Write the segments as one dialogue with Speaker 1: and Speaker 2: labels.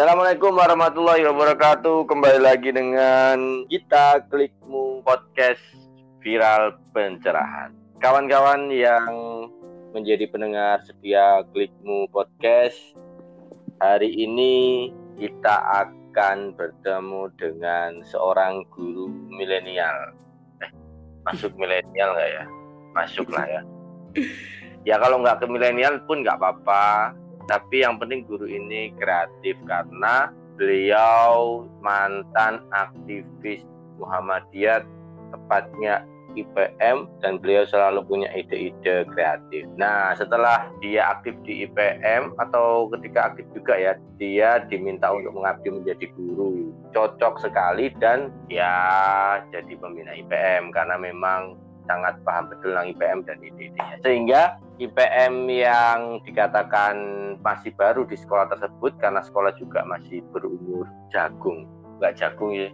Speaker 1: Assalamualaikum warahmatullahi wabarakatuh. Kembali lagi dengan kita Klikmu Podcast Viral Pencerahan. Kawan-kawan yang menjadi pendengar setia Klikmu Podcast, hari ini kita akan bertemu dengan seorang guru milenial. Eh, masuk milenial nggak ya? Masuk lah ya. Ya kalau nggak ke milenial pun nggak apa-apa tapi yang penting guru ini kreatif karena beliau mantan aktivis Muhammadiyah tepatnya IPM dan beliau selalu punya ide-ide kreatif. Nah, setelah dia aktif di IPM atau ketika aktif juga ya, dia diminta untuk mengabdi menjadi guru. Cocok sekali dan ya jadi pembina IPM karena memang sangat paham betul tentang IPM dan ide-idenya. Sehingga IPM yang dikatakan masih baru di sekolah tersebut karena sekolah juga masih berumur jagung. Enggak jagung ya,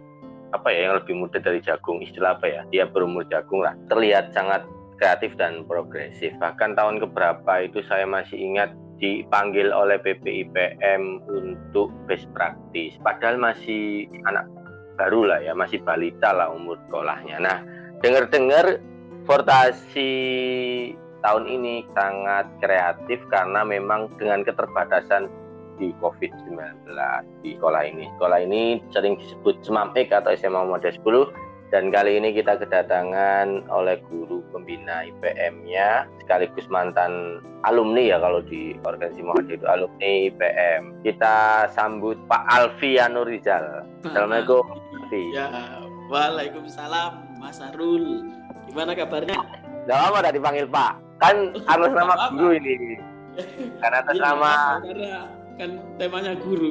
Speaker 1: apa ya yang lebih muda dari jagung istilah apa ya? Dia berumur jagung lah. Terlihat sangat kreatif dan progresif. Bahkan tahun keberapa itu saya masih ingat dipanggil oleh PPIPM untuk best practice. Padahal masih anak baru lah ya masih balita lah umur sekolahnya. Nah dengar-dengar transportasi tahun ini sangat kreatif karena memang dengan keterbatasan di COVID-19 di sekolah ini. Sekolah ini sering disebut Semampik atau SMA Muhammadiyah 10 dan kali ini kita kedatangan oleh guru pembina IPM-nya sekaligus mantan alumni ya kalau di organisasi Muhammadiyah itu alumni IPM. Kita sambut Pak Alfi Anurizal. Assalamualaikum.
Speaker 2: Ya, Waalaikumsalam Mas Arul. Gimana kabarnya?
Speaker 1: Gak lama udah dipanggil Pak. Kan harus nama guru ini. Karena atas
Speaker 2: iya,
Speaker 1: nama
Speaker 2: karena kan temanya guru.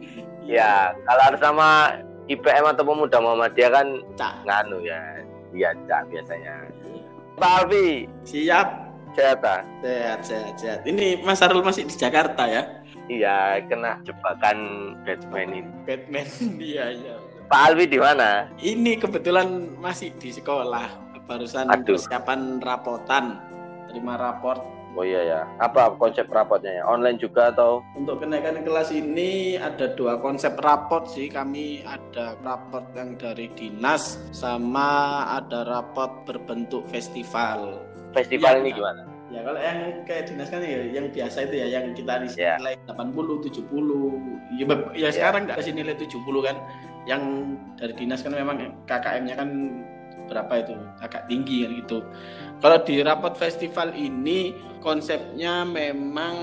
Speaker 1: ya, kalau harus nama IPM atau pemuda Muhammadiyah kan
Speaker 2: Cak.
Speaker 1: nganu ya. Iya, Cak biasanya. Pak Alfi.
Speaker 2: Siap.
Speaker 1: Sehat, ah?
Speaker 2: Sehat, sehat, sehat. Ini Mas Arul masih di Jakarta ya?
Speaker 1: Iya, kena jebakan Batman ini.
Speaker 2: Batman, iya, iya.
Speaker 1: Pak Alfi di mana?
Speaker 2: Ini kebetulan masih di sekolah. Barusan
Speaker 1: Aduh.
Speaker 2: persiapan rapotan. Terima raport
Speaker 1: Oh iya ya. Apa konsep rapotnya ya? Online juga atau?
Speaker 2: Untuk kenaikan kelas ini ada dua konsep raport sih. Kami ada raport yang dari dinas sama ada raport berbentuk festival.
Speaker 1: Festival
Speaker 2: Iya,
Speaker 1: ini gimana?
Speaker 2: Ya kalau yang kayak dinas kan ya yang biasa itu ya yang kita di
Speaker 1: Ya.
Speaker 2: nilai 80, 70. Ya, ya sekarang nggak kasih nilai 70 kan. Yang dari dinas kan memang KKM-nya kan berapa itu agak tinggi kan gitu. Kalau di rapot festival ini konsepnya memang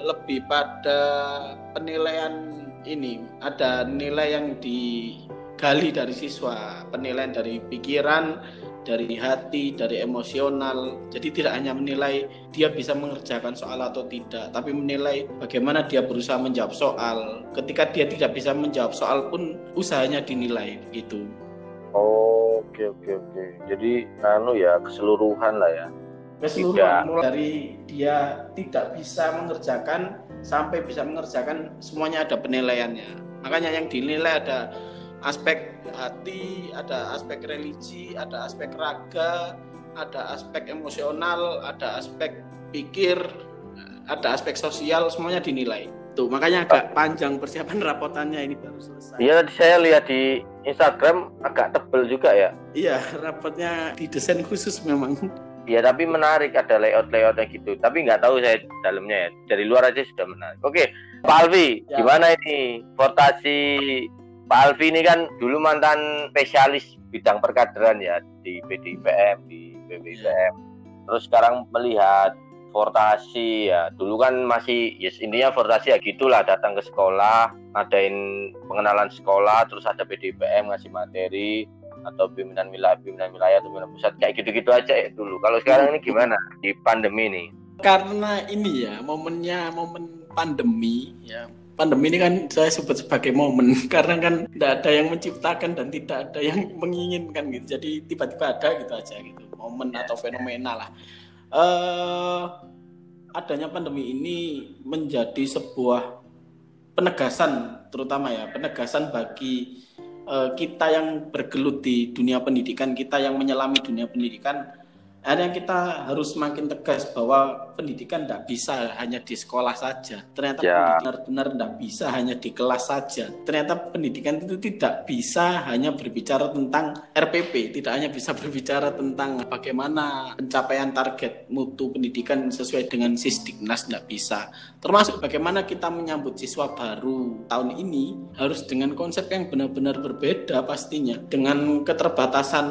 Speaker 2: lebih pada penilaian ini ada nilai yang digali dari siswa, penilaian dari pikiran, dari hati, dari emosional. Jadi tidak hanya menilai dia bisa mengerjakan soal atau tidak, tapi menilai bagaimana dia berusaha menjawab soal. Ketika dia tidak bisa menjawab soal pun usahanya dinilai begitu.
Speaker 1: Oke oke oke. Jadi anu ya keseluruhan lah ya.
Speaker 2: keseluruhan mulai dari dia tidak bisa mengerjakan sampai bisa mengerjakan semuanya ada penilaiannya makanya yang dinilai ada aspek hati ada aspek religi ada aspek raga ada aspek emosional ada aspek pikir ada aspek sosial semuanya dinilai tuh makanya agak panjang persiapan rapotannya ini baru selesai
Speaker 1: Iya tadi saya lihat di Instagram agak tebel juga ya.
Speaker 2: iya rapotnya didesain khusus memang
Speaker 1: Iya tapi menarik ada layout-layoutnya gitu. Tapi nggak tahu saya dalamnya ya. Dari luar aja sudah menarik. Oke, Pak Alfi,
Speaker 2: Ya.
Speaker 1: gimana ini votasi Pak Alfi ini kan dulu mantan spesialis bidang perkaderan ya di PDIPM, di BBIPM. Terus sekarang melihat fortasi ya. Dulu kan masih yes intinya fortasi ya gitulah datang ke sekolah ngadain pengenalan sekolah terus ada PDIPM ngasih materi atau pimpinan wilayah pimpinan wilayah atau pimpinan pusat kayak gitu-gitu aja ya dulu. Kalau sekarang ini gimana di pandemi ini?
Speaker 2: Karena ini ya momennya momen pandemi ya. Pandemi ini kan saya sebut sebagai momen karena kan tidak ada yang menciptakan dan tidak ada yang menginginkan gitu. Jadi tiba-tiba ada gitu aja gitu momen atau fenomena lah eh adanya pandemi ini menjadi sebuah penegasan terutama ya penegasan bagi eh, kita yang bergelut di dunia pendidikan kita yang menyelami dunia pendidikan. Akhirnya kita harus semakin tegas bahwa pendidikan tidak bisa hanya di sekolah saja. Ternyata
Speaker 1: Ya.
Speaker 2: benar-benar tidak bisa hanya di kelas saja. Ternyata pendidikan itu tidak bisa hanya berbicara tentang RPP, tidak hanya bisa berbicara tentang bagaimana pencapaian target mutu pendidikan sesuai dengan Sisdiknas tidak bisa. Termasuk bagaimana kita menyambut siswa baru tahun ini harus dengan konsep yang benar-benar berbeda pastinya. Dengan keterbatasan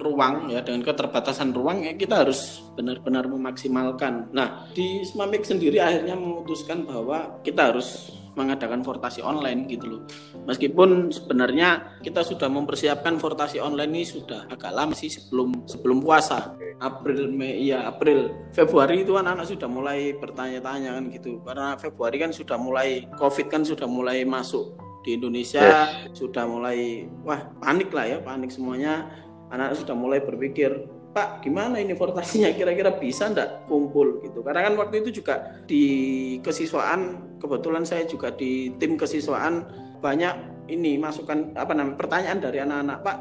Speaker 2: ruang ya, dengan keterbatasan ruang ya kita harus benar-benar memaksimalkan. Nah, di Smamik sendiri akhirnya memutuskan bahwa kita harus mengadakan fortasi online gitu loh. Meskipun sebenarnya kita sudah mempersiapkan fortasi online ini sudah agak lama sih sebelum sebelum puasa. April, Mei, ya April, Februari itu anak-anak sudah mulai bertanya-tanya kan gitu. Karena Februari kan sudah mulai Covid kan sudah mulai masuk di Indonesia, sudah mulai wah panik lah ya, panik semuanya. Anak-anak sudah mulai berpikir Pak, gimana ini fortasinya? Kira-kira bisa ndak kumpul gitu? Karena kan waktu itu juga di kesiswaan, kebetulan saya juga di tim kesiswaan banyak ini masukan apa namanya pertanyaan dari anak-anak Pak,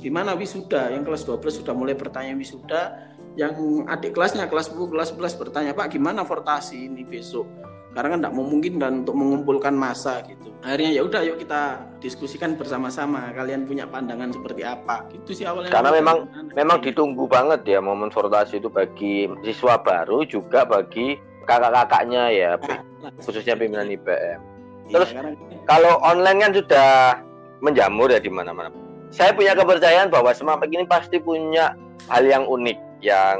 Speaker 2: gimana wisuda? Yang kelas 12 sudah mulai bertanya wisuda, yang adik kelasnya kelas 10, kelas 11 bertanya Pak, gimana fortasi ini besok? Karena kan tidak memungkinkan untuk mengumpulkan masa gitu. Akhirnya ya udah yuk kita diskusikan bersama-sama. Kalian punya pandangan seperti apa? Gitu sih awalnya.
Speaker 1: Karena memang
Speaker 2: Anak-anak.
Speaker 1: memang ditunggu banget ya momen fortasi itu bagi siswa baru juga bagi kakak-kakaknya ya, P-
Speaker 2: Nah,
Speaker 1: khususnya pimpinan IPM.
Speaker 2: Iya,
Speaker 1: Terus
Speaker 2: karena
Speaker 1: Kalau online kan sudah menjamur ya di mana-mana. Saya punya kepercayaan bahwa Semapek ini pasti punya hal yang unik yang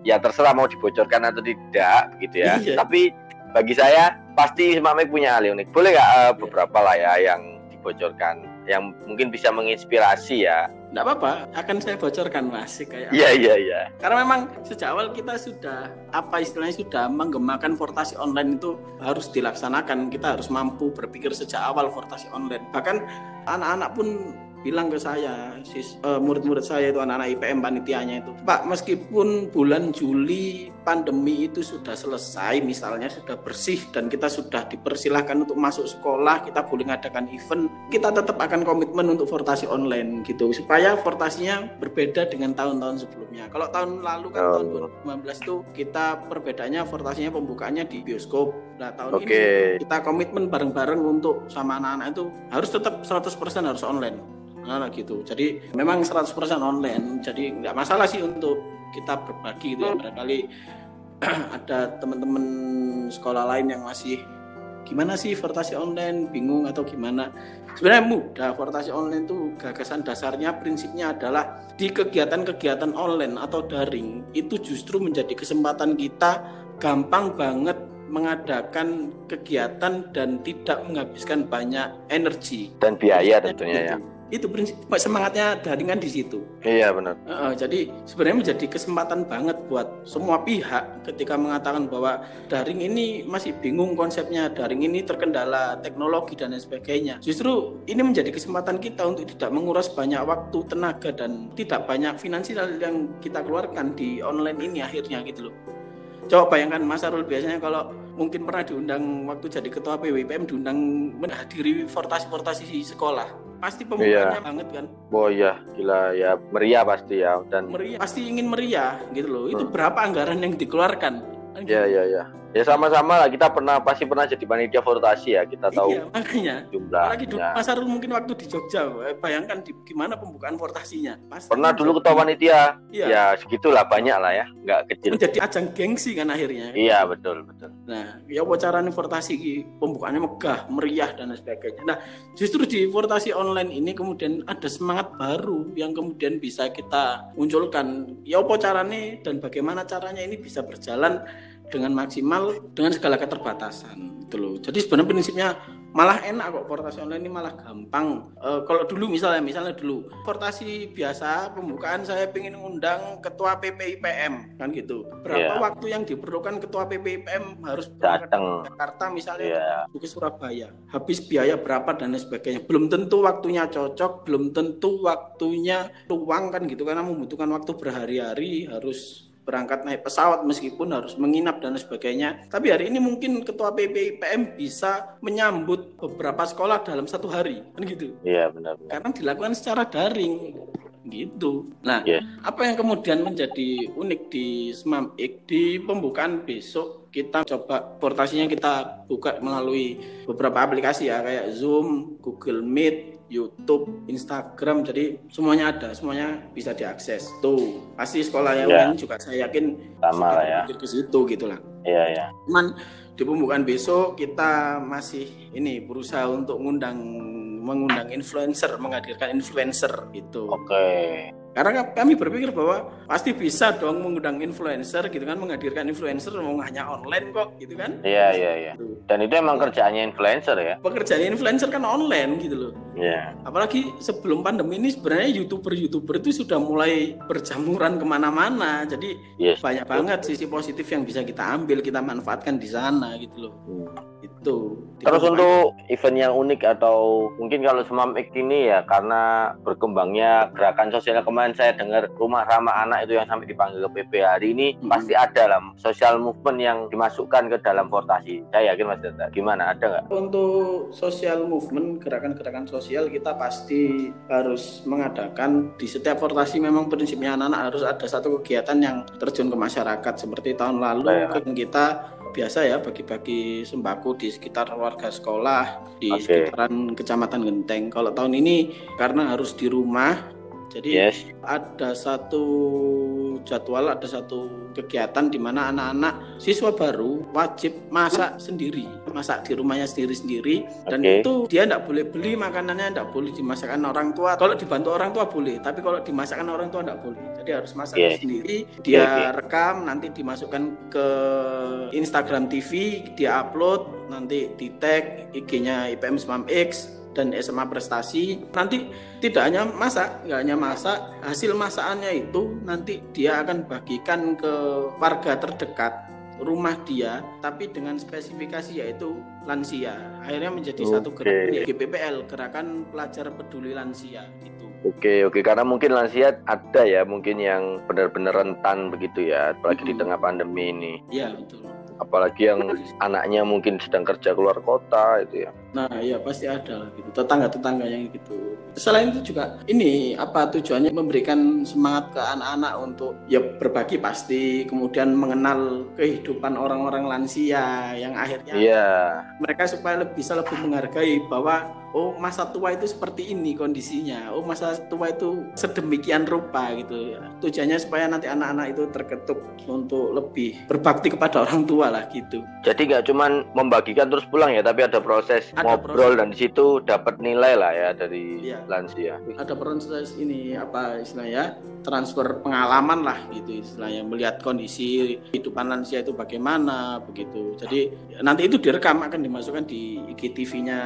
Speaker 1: ya terserah mau dibocorkan atau tidak begitu ya.
Speaker 2: Iya.
Speaker 1: Tapi bagi saya pasti Semapek punya hal unik. Boleh nggak eh, beberapa lah ya yang dibocorkan yang mungkin bisa menginspirasi ya.
Speaker 2: Enggak apa-apa, akan saya bocorkan Mas kayak
Speaker 1: Iya iya iya.
Speaker 2: Karena memang sejak awal kita sudah apa istilahnya sudah menggemakan fortasi online itu harus dilaksanakan. Kita harus mampu berpikir sejak awal fortasi online. Bahkan anak-anak pun bilang ke saya, sis, eh, murid-murid saya itu anak-anak IPM panitianya itu, Pak meskipun bulan Juli pandemi itu sudah selesai, misalnya sudah bersih dan kita sudah dipersilahkan untuk masuk sekolah, kita boleh ngadakan event, kita tetap akan komitmen untuk fortasi online gitu, supaya fortasinya berbeda dengan tahun-tahun sebelumnya. Kalau tahun lalu kan
Speaker 1: Oh.
Speaker 2: tahun 2019 itu kita perbedaannya fortasinya pembukaannya di bioskop. Nah tahun
Speaker 1: Oke.
Speaker 2: ini kita komitmen bareng-bareng untuk sama anak-anak itu harus tetap 100% harus online. Nah, gitu. Jadi memang 100% online. Jadi nggak masalah sih untuk kita berbagi gitu ya. Barangkali ada teman-teman sekolah lain yang masih gimana sih fortasi online bingung atau gimana sebenarnya mudah fortasi online itu gagasan dasarnya prinsipnya adalah di kegiatan-kegiatan online atau daring itu justru menjadi kesempatan kita gampang banget mengadakan kegiatan dan tidak menghabiskan banyak energi
Speaker 1: Dan biaya tentunya ya.
Speaker 2: Itu, prinsip semangatnya daringan di situ
Speaker 1: Iya benar.
Speaker 2: Heeh, jadi sebenarnya menjadi kesempatan banget buat semua pihak ketika mengatakan bahwa daring ini masih bingung konsepnya, daring ini terkendala teknologi dan lain sebagainya. Justru ini menjadi kesempatan kita untuk tidak menguras banyak waktu, tenaga dan tidak banyak finansial yang kita keluarkan di online ini akhirnya gitu loh. Coba bayangkan Mas Arul biasanya kalau mungkin pernah diundang waktu jadi ketua PWPM diundang menghadiri fortasi-fortasi di sekolah. Pasti pembukaannya banget kan
Speaker 1: Oh iya, gila ya meriah pasti ya dan
Speaker 2: meriah pasti ingin meriah gitu loh itu
Speaker 1: Hmm.
Speaker 2: berapa anggaran yang dikeluarkan Kan
Speaker 1: ya
Speaker 2: gitu.
Speaker 1: Ya sama-sama lah kita pernah pasti pernah jadi panitia fortasi ya. Kita tahu
Speaker 2: iya makanya apalagi dulu
Speaker 1: jumlahnya.
Speaker 2: Mas Arul mungkin waktu di Jogja eh, bayangkan di, gimana pembukaan fortasinya Pasti
Speaker 1: Pernah dulu ketua panitia.
Speaker 2: iya,
Speaker 1: Ya segitulah banyak lah ya, nggak kecil.
Speaker 2: menjadi ajang gengsi kan akhirnya
Speaker 1: Iya betul betul.
Speaker 2: Nah, ya caranya fortasi ki, pembukaannya megah, meriah dan sebagainya. Nah, justru di fortasi online ini kemudian ada semangat baru yang kemudian bisa kita munculkan. Ya apa caranya dan bagaimana caranya ini bisa berjalan dengan maksimal dengan segala keterbatasan gitu loh. Jadi sebenarnya prinsipnya malah enak kok fortasi online ini malah gampang. Eh, kalau dulu misalnya misalnya dulu fortasi biasa pembukaan saya ingin undang ketua PPIPM kan gitu. Berapa
Speaker 1: Iya.
Speaker 2: waktu yang diperlukan ketua PPIPM harus
Speaker 1: Datang.
Speaker 2: ke Jakarta misalnya
Speaker 1: Iya.
Speaker 2: ke Surabaya. Habis biaya berapa dan lain sebagainya. Belum tentu waktunya cocok, belum tentu waktunya luang kan gitu karena membutuhkan waktu berhari-hari harus berangkat naik pesawat meskipun harus menginap dan sebagainya. Tapi hari ini mungkin ketua PPIPM bisa menyambut beberapa sekolah dalam satu hari kan gitu
Speaker 1: Iya benar benar.
Speaker 2: karena dilakukan secara daring gitu. Nah,
Speaker 1: Yeah.
Speaker 2: apa yang kemudian menjadi unik di Smam X di pembukaan besok kita coba portasinya kita buka melalui beberapa aplikasi ya kayak Zoom, Google Meet, YouTube, Instagram. Jadi semuanya ada, semuanya bisa diakses. Tuh, pasti sekolah yang
Speaker 1: Ya.
Speaker 2: lain juga saya yakin
Speaker 1: Sama lah ya.
Speaker 2: ke situ gitu lah.
Speaker 1: Iya, iya.
Speaker 2: Cuman di pembukaan besok kita masih ini berusaha untuk mengundang mengundang influencer, menghadirkan influencer gitu.
Speaker 1: Oke.
Speaker 2: Karena kami berpikir bahwa pasti bisa dong mengundang influencer gitu kan, menghadirkan influencer mau hanya online kok gitu kan.
Speaker 1: Iya, iya, iya.
Speaker 2: Tuh.
Speaker 1: Dan itu emang kerjaannya influencer ya?
Speaker 2: Pekerjaan influencer kan online gitu loh.
Speaker 1: Iya.
Speaker 2: Apalagi sebelum pandemi ini sebenarnya youtuber-youtuber itu sudah mulai berjamuran ke mana-mana. Jadi
Speaker 1: Yes.
Speaker 2: banyak banget sisi positif yang bisa kita ambil, kita manfaatkan di sana gitu loh.
Speaker 1: Hmm.
Speaker 2: Itu.
Speaker 1: Terus untuk event yang unik atau mungkin kalau Semam ini ya karena berkembangnya gerakan sosial kemarin saya dengar rumah ramah anak itu yang sampai dipanggil ke PP hari ini
Speaker 2: Hmm.
Speaker 1: pasti ada lah social movement yang dimasukkan ke dalam portasi. Saya yakin Mas Data. Gimana? Ada nggak?
Speaker 2: Untuk social movement, gerakan-gerakan sosial kita pasti harus mengadakan di setiap portasi memang prinsipnya anak-anak harus ada satu kegiatan yang terjun ke masyarakat seperti tahun lalu kan kita biasa ya bagi-bagi sembako di sekitar warga sekolah di
Speaker 1: Oke.
Speaker 2: sekitaran kecamatan Genteng. Kalau tahun ini karena harus di rumah jadi
Speaker 1: Yes.
Speaker 2: ada satu jadwal, ada satu kegiatan di mana anak-anak siswa baru wajib masak sendiri, masak di rumahnya sendiri-sendiri dan
Speaker 1: Oke.
Speaker 2: itu dia tidak boleh beli makanannya, tidak boleh dimasakkan orang tua. Kalau dibantu orang tua boleh, tapi kalau dimasakkan orang tua tidak boleh. Jadi harus masak
Speaker 1: Oke.
Speaker 2: sendiri. Dia
Speaker 1: Oke.
Speaker 2: rekam, nanti dimasukkan ke Instagram TV, dia upload, nanti di tag IG-nya IPM Smam X dan SMA Prestasi. Nanti tidak hanya masak, nggak hanya masak, hasil masakannya itu nanti dia akan bagikan ke warga terdekat rumah dia, tapi dengan spesifikasi yaitu lansia. Akhirnya menjadi satu
Speaker 1: Oke.
Speaker 2: gerakan ya, GPPL, Gerakan Pelajar Peduli Lansia gitu.
Speaker 1: Oke, oke. Karena mungkin lansia ada ya, mungkin yang benar-benar rentan begitu ya, apalagi di
Speaker 2: Mm-mm.
Speaker 1: tengah pandemi ini.
Speaker 2: Iya betul.
Speaker 1: Apalagi yang anaknya mungkin sedang kerja keluar kota itu ya.
Speaker 2: Nah, iya pasti ada lah gitu. Tetangga-tetangga yang gitu. Selain itu juga ini apa tujuannya memberikan semangat ke anak-anak untuk ya berbagi pasti, kemudian mengenal kehidupan orang-orang lansia yang akhirnya
Speaker 1: Iya.
Speaker 2: mereka supaya lebih bisa lebih menghargai bahwa oh masa tua itu seperti ini kondisinya. Oh masa tua itu sedemikian rupa gitu. Tujuannya supaya nanti anak-anak itu terketuk untuk lebih berbakti kepada orang tua lah gitu.
Speaker 1: Jadi nggak cuman membagikan terus pulang ya, tapi ada proses
Speaker 2: Ada
Speaker 1: ngobrol dan di situ dapat nilai lah ya dari
Speaker 2: Iya.
Speaker 1: lansia.
Speaker 2: ada proses ini apa istilahnya transfer pengalaman lah gitu istilahnya melihat kondisi kehidupan lansia itu bagaimana begitu jadi nanti itu direkam akan dimasukkan di IGTV-nya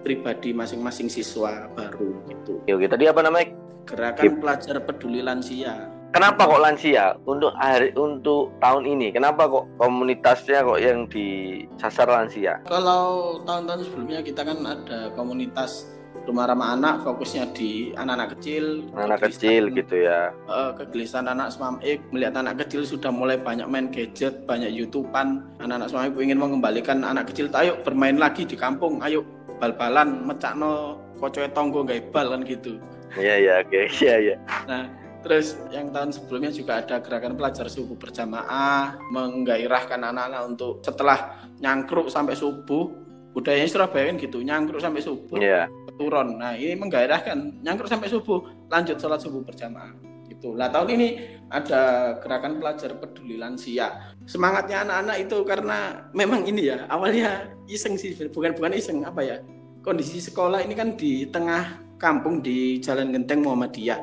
Speaker 2: pribadi masing-masing siswa baru gitu
Speaker 1: Oke, oke. Tadi apa namanya?
Speaker 2: gerakan pelajar peduli lansia
Speaker 1: Kenapa kok lansia untuk hari untuk tahun ini? Kenapa kok komunitasnya kok yang disasar lansia?
Speaker 2: kalau tahun-tahun sebelumnya kita kan ada komunitas rumah ramah anak fokusnya di anak-anak kecil
Speaker 1: Anak kecil gitu ya.
Speaker 2: Eh, kegelisahan anak Smam X melihat anak kecil sudah mulai banyak main gadget, banyak YouTubean. Anak-anak Smam X ingin mengembalikan anak kecil, ayo bermain lagi di kampung, ayo bal-balan, mecakno kocoe tonggo nggak bal kan gitu.
Speaker 1: Iya iya oke. Iya iya.
Speaker 2: Nah, terus yang tahun sebelumnya juga ada gerakan pelajar subuh berjamaah, menggairahkan anak-anak untuk setelah nyangkruk sampai subuh, budayanya Surabaya kan gitu, nyangkruk sampai subuh,
Speaker 1: Iya.
Speaker 2: turun. Nah, ini menggairahkan nyangkruk sampai subuh, lanjut sholat subuh berjamaah. Gitu. Nah, tahun ini ada gerakan pelajar peduli lansia. Semangatnya anak-anak itu karena memang ini ya, awalnya iseng sih, bukan bukan iseng apa ya? Kondisi sekolah ini kan di tengah kampung di Jalan Genteng Muhammadiyah.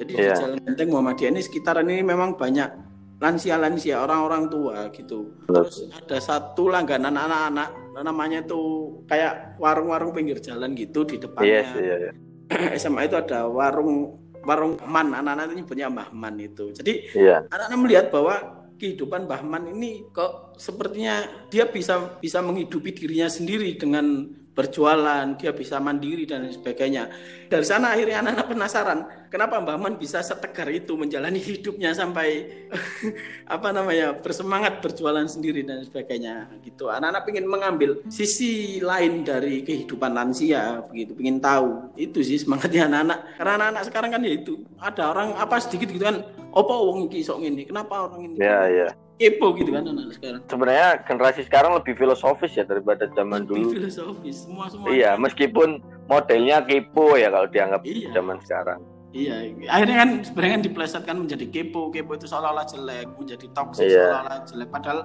Speaker 2: Jadi di
Speaker 1: Iya.
Speaker 2: Jalan Genteng Muhammadiyah ini sekitaran ini memang banyak lansia-lansia orang-orang tua gitu. Terus ada satu langganan anak-anak namanya tuh kayak warung-warung pinggir jalan gitu di depannya.
Speaker 1: Yes iya iya.
Speaker 2: SMA itu ada warung warung man anak-anak itu nyebutnya Mbah Man itu. Jadi
Speaker 1: Iya.
Speaker 2: anak-anak melihat bahwa kehidupan Mbah Man ini kok sepertinya dia bisa bisa menghidupi dirinya sendiri dengan berjualan, dia bisa mandiri dan sebagainya. Dari sana akhirnya anak-anak penasaran, kenapa Mbak Man bisa setegar itu menjalani hidupnya sampai apa namanya bersemangat berjualan sendiri dan sebagainya gitu. Anak-anak ingin mengambil sisi lain dari kehidupan lansia begitu, ingin tahu. Itu sih semangatnya anak-anak. Karena anak-anak sekarang kan ya itu ada orang apa sedikit gitu kan, opo wong iki sok ini, kenapa orang ini?
Speaker 1: Ya, ya
Speaker 2: kepo gitu kan anak sekarang.
Speaker 1: Sebenarnya generasi sekarang lebih filosofis ya daripada zaman lebih
Speaker 2: dulu. filosofis, semua semua.
Speaker 1: Iya, meskipun modelnya kepo ya kalau dianggap iya. zaman sekarang.
Speaker 2: Iya, akhirnya kan sebenarnya kan diplesetkan menjadi kepo, kepo itu seolah-olah jelek, menjadi toxic iya. seolah-olah jelek. Padahal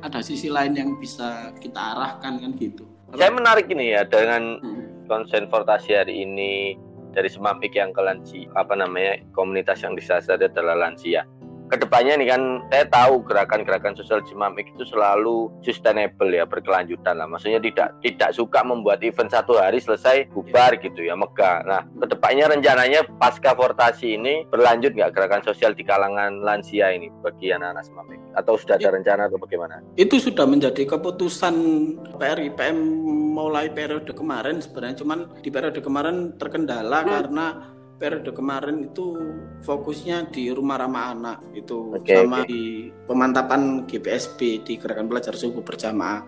Speaker 2: ada sisi lain yang bisa kita arahkan kan gitu.
Speaker 1: Saya menarik ini ya dengan hmm. konsentrasi hari ini dari Semapik yang ke lansia, apa namanya komunitas yang disasar adalah lansia ke depannya nih kan saya tahu gerakan-gerakan sosial Cimamik itu selalu sustainable ya berkelanjutan lah maksudnya tidak tidak suka membuat event satu hari selesai bubar yeah. gitu ya megah nah ke depannya rencananya pasca fortasi ini berlanjut nggak gerakan sosial di kalangan lansia ini bagi anak-anak Cimamik atau sudah ada ya. rencana atau bagaimana
Speaker 2: itu sudah menjadi keputusan PRIPM mulai periode kemarin sebenarnya cuman di periode kemarin terkendala hmm. karena periode kemarin itu fokusnya di rumah ramah anak itu okay, sama okay. di pemantapan GPSB di gerakan belajar subuh berjamaah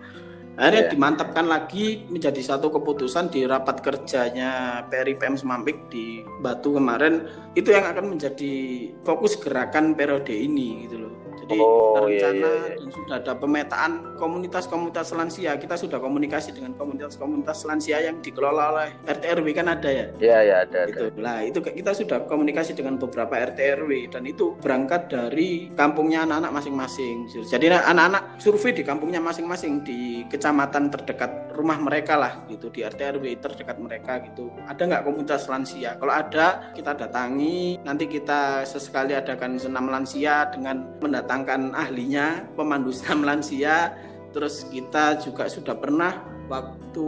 Speaker 2: akhirnya yeah. dimantapkan lagi menjadi satu keputusan di rapat kerjanya PRIPM Semampik di Batu kemarin itu yang akan menjadi fokus gerakan periode ini gitu loh jadi oh, rencana iya, iya, iya. dan sudah ada pemetaan komunitas-komunitas lansia. Kita sudah komunikasi dengan komunitas-komunitas lansia yang dikelola oleh RT RW kan ada ya?
Speaker 1: Iya, iya ada.
Speaker 2: Itu. Nah, itu kita sudah komunikasi dengan beberapa RT RW dan itu berangkat dari kampungnya anak-anak masing-masing. Jadi anak-anak survei di kampungnya masing-masing di kecamatan terdekat rumah mereka lah gitu di RT RW terdekat mereka gitu. Ada nggak komunitas lansia? Kalau ada, kita datangi. Nanti kita sesekali adakan senam lansia dengan mendatang mendatangkan ahlinya, pemandu senam lansia. Terus kita juga sudah pernah waktu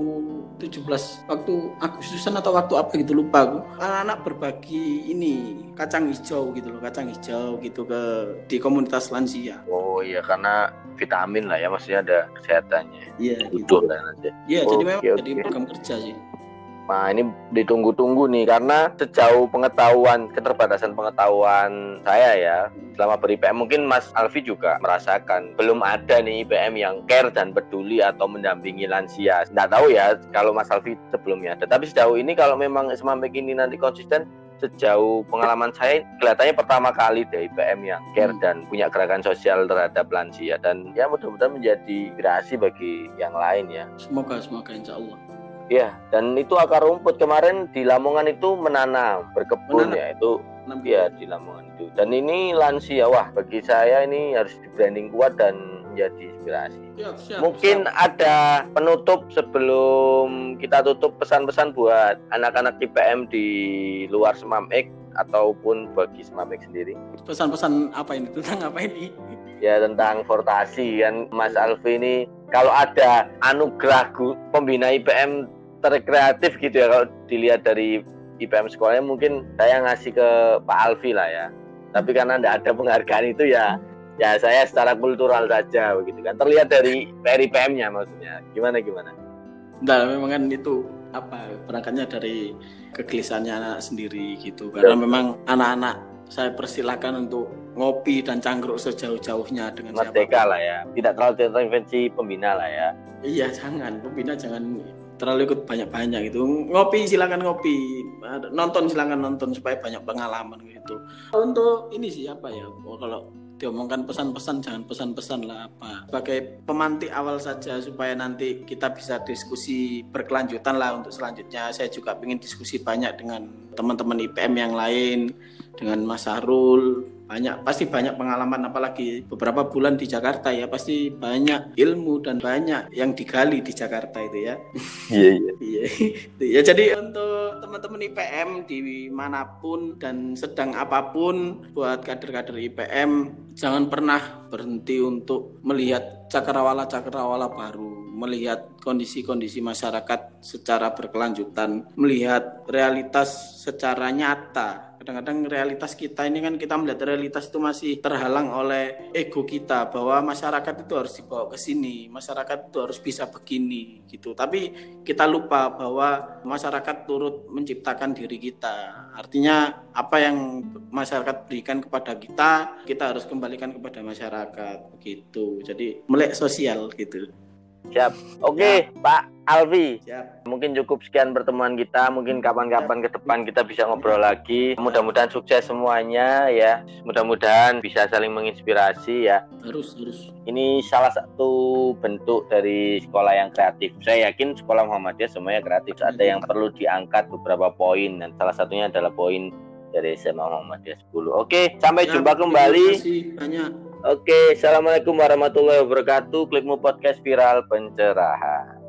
Speaker 2: 17 waktu Agustusan atau waktu apa gitu lupa aku. Anak-anak berbagi ini kacang hijau gitu loh, kacang hijau gitu ke di komunitas lansia.
Speaker 1: Oh iya karena vitamin lah ya maksudnya ada kesehatannya.
Speaker 2: Iya, gitu. Iya, oh, jadi memang okay, jadi program kerja sih.
Speaker 1: Nah ini ditunggu-tunggu nih karena sejauh pengetahuan keterbatasan pengetahuan saya ya selama ber IPM mungkin Mas Alfi juga merasakan belum ada nih IPM yang care dan peduli atau mendampingi lansia. Nggak tahu ya kalau Mas Alfi sebelumnya ada. Tapi sejauh ini kalau memang sampai ini nanti konsisten sejauh pengalaman saya kelihatannya pertama kali deh IPM yang care hmm. dan punya gerakan sosial terhadap lansia dan ya mudah-mudahan menjadi inspirasi bagi yang lain ya.
Speaker 2: Semoga semoga insya Allah.
Speaker 1: Ya, dan itu akar rumput kemarin di Lamongan itu menanam, berkebun menanam. ya itu ya di Lamongan itu. Dan ini lansia, wah bagi saya ini harus di branding kuat dan menjadi inspirasi. Siap, siap, Mungkin siap. ada penutup sebelum kita tutup pesan-pesan buat anak-anak IPM di luar Semamik ataupun bagi Semamik sendiri.
Speaker 2: Pesan-pesan apa ini tentang apa ini?
Speaker 1: Ya tentang fortasi kan Mas Alfi ini kalau ada anugerah pembina IPM terkreatif gitu ya kalau dilihat dari IPM sekolahnya mungkin saya ngasih ke Pak Alfi lah ya. Tapi karena tidak ada penghargaan itu ya ya saya secara kultural saja begitu kan. Terlihat dari IPM-nya maksudnya. Gimana gimana?
Speaker 2: Nah, memang kan itu apa berangkatnya dari kegelisahannya anak sendiri gitu. Karena ya. memang anak-anak saya persilakan untuk ngopi dan cangkruk sejauh-jauhnya dengan
Speaker 1: Merdeka lah ya. Tidak terlalu intervensi pembina lah ya.
Speaker 2: Iya jangan. Pembina jangan terlalu ikut banyak-banyak gitu. Ngopi silakan ngopi. Nonton silakan nonton supaya banyak pengalaman gitu. Untuk ini sih apa ya oh, kalau diomongkan pesan-pesan jangan pesan-pesan lah apa. Sebagai pemantik awal saja supaya nanti kita bisa diskusi berkelanjutan lah untuk selanjutnya. Saya juga ingin diskusi banyak dengan teman-teman IPM yang lain dengan Mas Sarul banyak pasti banyak pengalaman apalagi beberapa bulan di Jakarta ya pasti banyak ilmu dan banyak yang digali di Jakarta itu ya.
Speaker 1: Iya iya.
Speaker 2: Iya ya. Jadi untuk teman-teman IPM di mana pun dan sedang apa pun buat kader-kader IPM jangan pernah berhenti untuk melihat cakrawala cakrawala baru melihat kondisi-kondisi masyarakat secara berkelanjutan melihat realitas secara nyata kadang-kadang realitas kita ini kan kita melihat realitas itu masih terhalang oleh ego kita bahwa masyarakat itu harus dibawa ke sini masyarakat itu harus bisa begini gitu. Tapi kita lupa bahwa masyarakat turut menciptakan diri kita. Artinya apa yang masyarakat berikan kepada kita kita harus kembalikan kepada masyarakat begitu. Jadi melek sosial gitu.
Speaker 1: Siap. Oke, ya. Pak Alvi.
Speaker 2: Siap.
Speaker 1: Mungkin cukup sekian pertemuan kita. Mungkin kapan-kapan ke depan kita bisa ngobrol lagi. Mudah-mudahan sukses semuanya ya. Mudah-mudahan bisa saling menginspirasi ya.
Speaker 2: Harus, harus.
Speaker 1: Ini salah satu bentuk dari sekolah yang kreatif. Saya yakin sekolah Muhammadiyah semuanya kreatif. Ada yang perlu diangkat beberapa poin dan salah satunya adalah poin dari SMA Muhammadiyah 10. Oke, sampai ya, jumpa kembali.
Speaker 2: Terima kasih banyak.
Speaker 1: Oke, assalamualaikum warahmatullahi wabarakatuh. Klikmu podcast viral pencerahan.